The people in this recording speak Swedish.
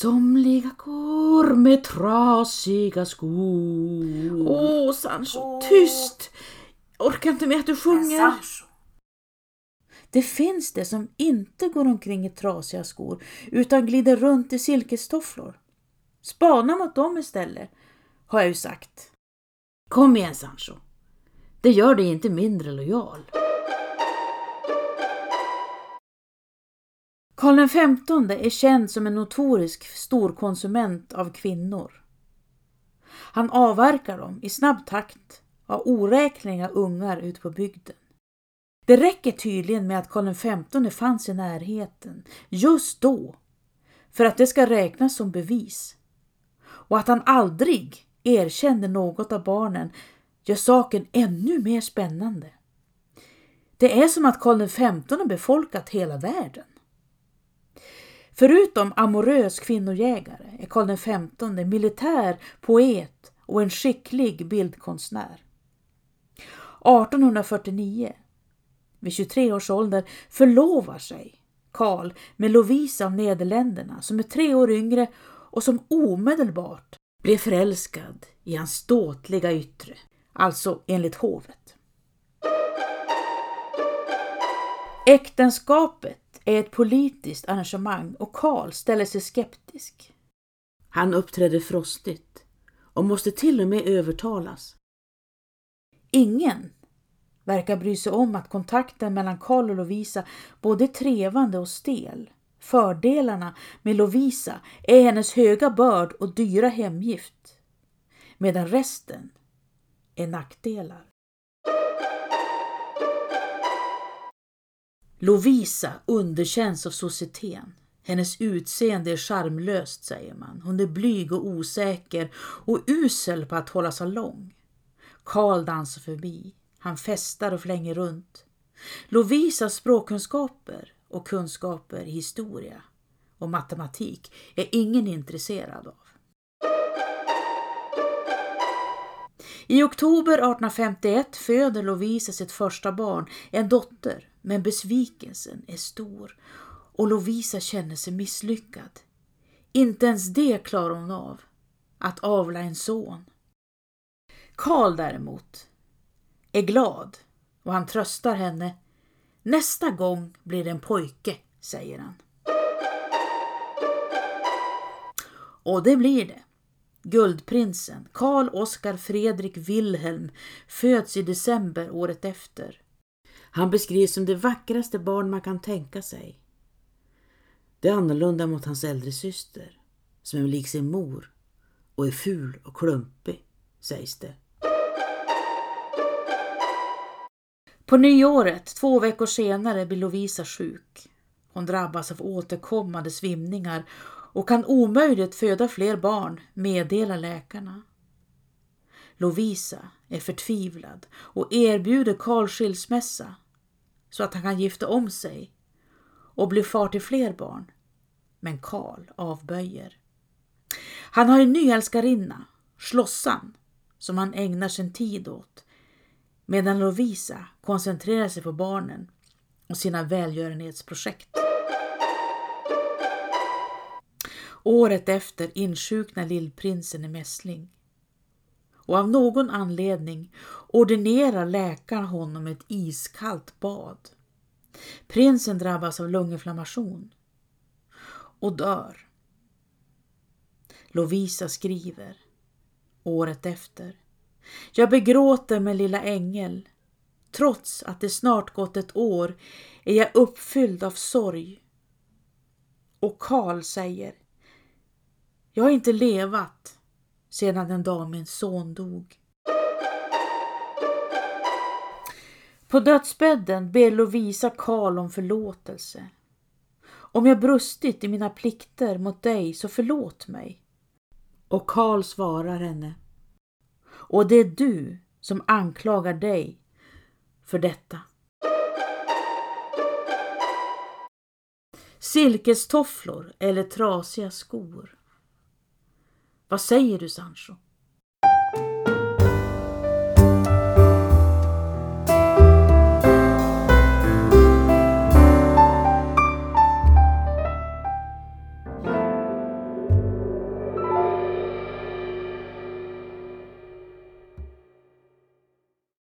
Somliga går med trasiga skor. Åh, Sancho, tyst! Jag orkar inte med att du sjunger. Det finns det som inte går omkring i trasiga skor utan glider runt i silkestofflor. Spana mot dem istället, har jag ju sagt. Kom igen Sancho. Det gör dig inte mindre lojal. Karl XV är känd som en notorisk storkonsument av kvinnor. Han avverkar dem i snabb takt av oräkneliga ungar ute på bygden. Det räcker tydligen med att Karl XV fanns i närheten just då för att det ska räknas som bevis. Och att han aldrig erkände något av barnen gör saken ännu mer spännande. Det är som att Karl XV befolkat hela världen. Förutom amorös kvinnojägare är Karl XV militär, poet och en skicklig bildkonstnär. 1849, vid 23 års ålder, förlovar sig Karl med Lovisa av Nederländerna som är tre år yngre och som omedelbart blev förälskad i hans ståtliga yttre, alltså enligt hovet. Äktenskapet är ett politiskt arrangemang och Karl ställer sig skeptisk. Han uppträder frostigt och måste till och med övertalas. Ingen verkar bry sig om att kontakten mellan Karl och Lovisa både är trevande och stel. Fördelarna med Lovisa är hennes höga börd och dyra hemgift, medan resten är nackdelar. Lovisa underkänns av societeten. Hennes utseende är charmlöst, säger man. Hon är blyg och osäker och usel på att hålla salong. Karl dansar förbi. Han festar och flänger runt. Lovisas språkkunskaper och kunskaper i historia och matematik är ingen intresserad av. I oktober 1851 föder Lovisa sitt första barn, en dotter, men besvikelsen är stor och Lovisa känner sig misslyckad. Inte ens det klarar hon av, att avla en son. Karl däremot är glad och han tröstar henne. Nästa gång blir det en pojke, säger han. Och det blir det. Guldprinsen Karl Oskar Fredrik Wilhelm föds i december året efter. Han beskrivs som det vackraste barn man kan tänka sig. Det är annorlunda mot hans äldre syster, som är lik sin mor och är ful och klumpig, sägs det. På nyåret, två veckor senare, blir Lovisa sjuk. Hon drabbas av återkommande svimningar och kan omöjligt föda fler barn, meddelar läkarna. Lovisa är förtvivlad och erbjuder Karl skilsmässa så att han kan gifta om sig och bli far till fler barn. Men Karl avböjer. Han har en ny älskarinna, Slossan, som han ägnar sin tid åt medan Lovisa koncentrerar sig på barnen och sina välgörenhetsprojekt. Året efter insjuknar lillprinsen i mässling. Och av någon anledning ordinerar läkaren honom ett iskallt bad. Prinsen drabbas av lunginflammation och dör. Lovisa skriver året efter. Jag begråter med lilla ängel. Trots att det snart gått ett år är jag uppfylld av sorg. Och Karl säger jag har inte levat sedan den dag min son dog. På dödsbädden ber Lovisa Karl om förlåtelse. Om jag brustit i mina plikter mot dig så förlåt mig. Och Karl svarar henne. Och det är du som anklagar dig för detta. Silkestofflor eller trasiga skor. Vad säger du Sancho?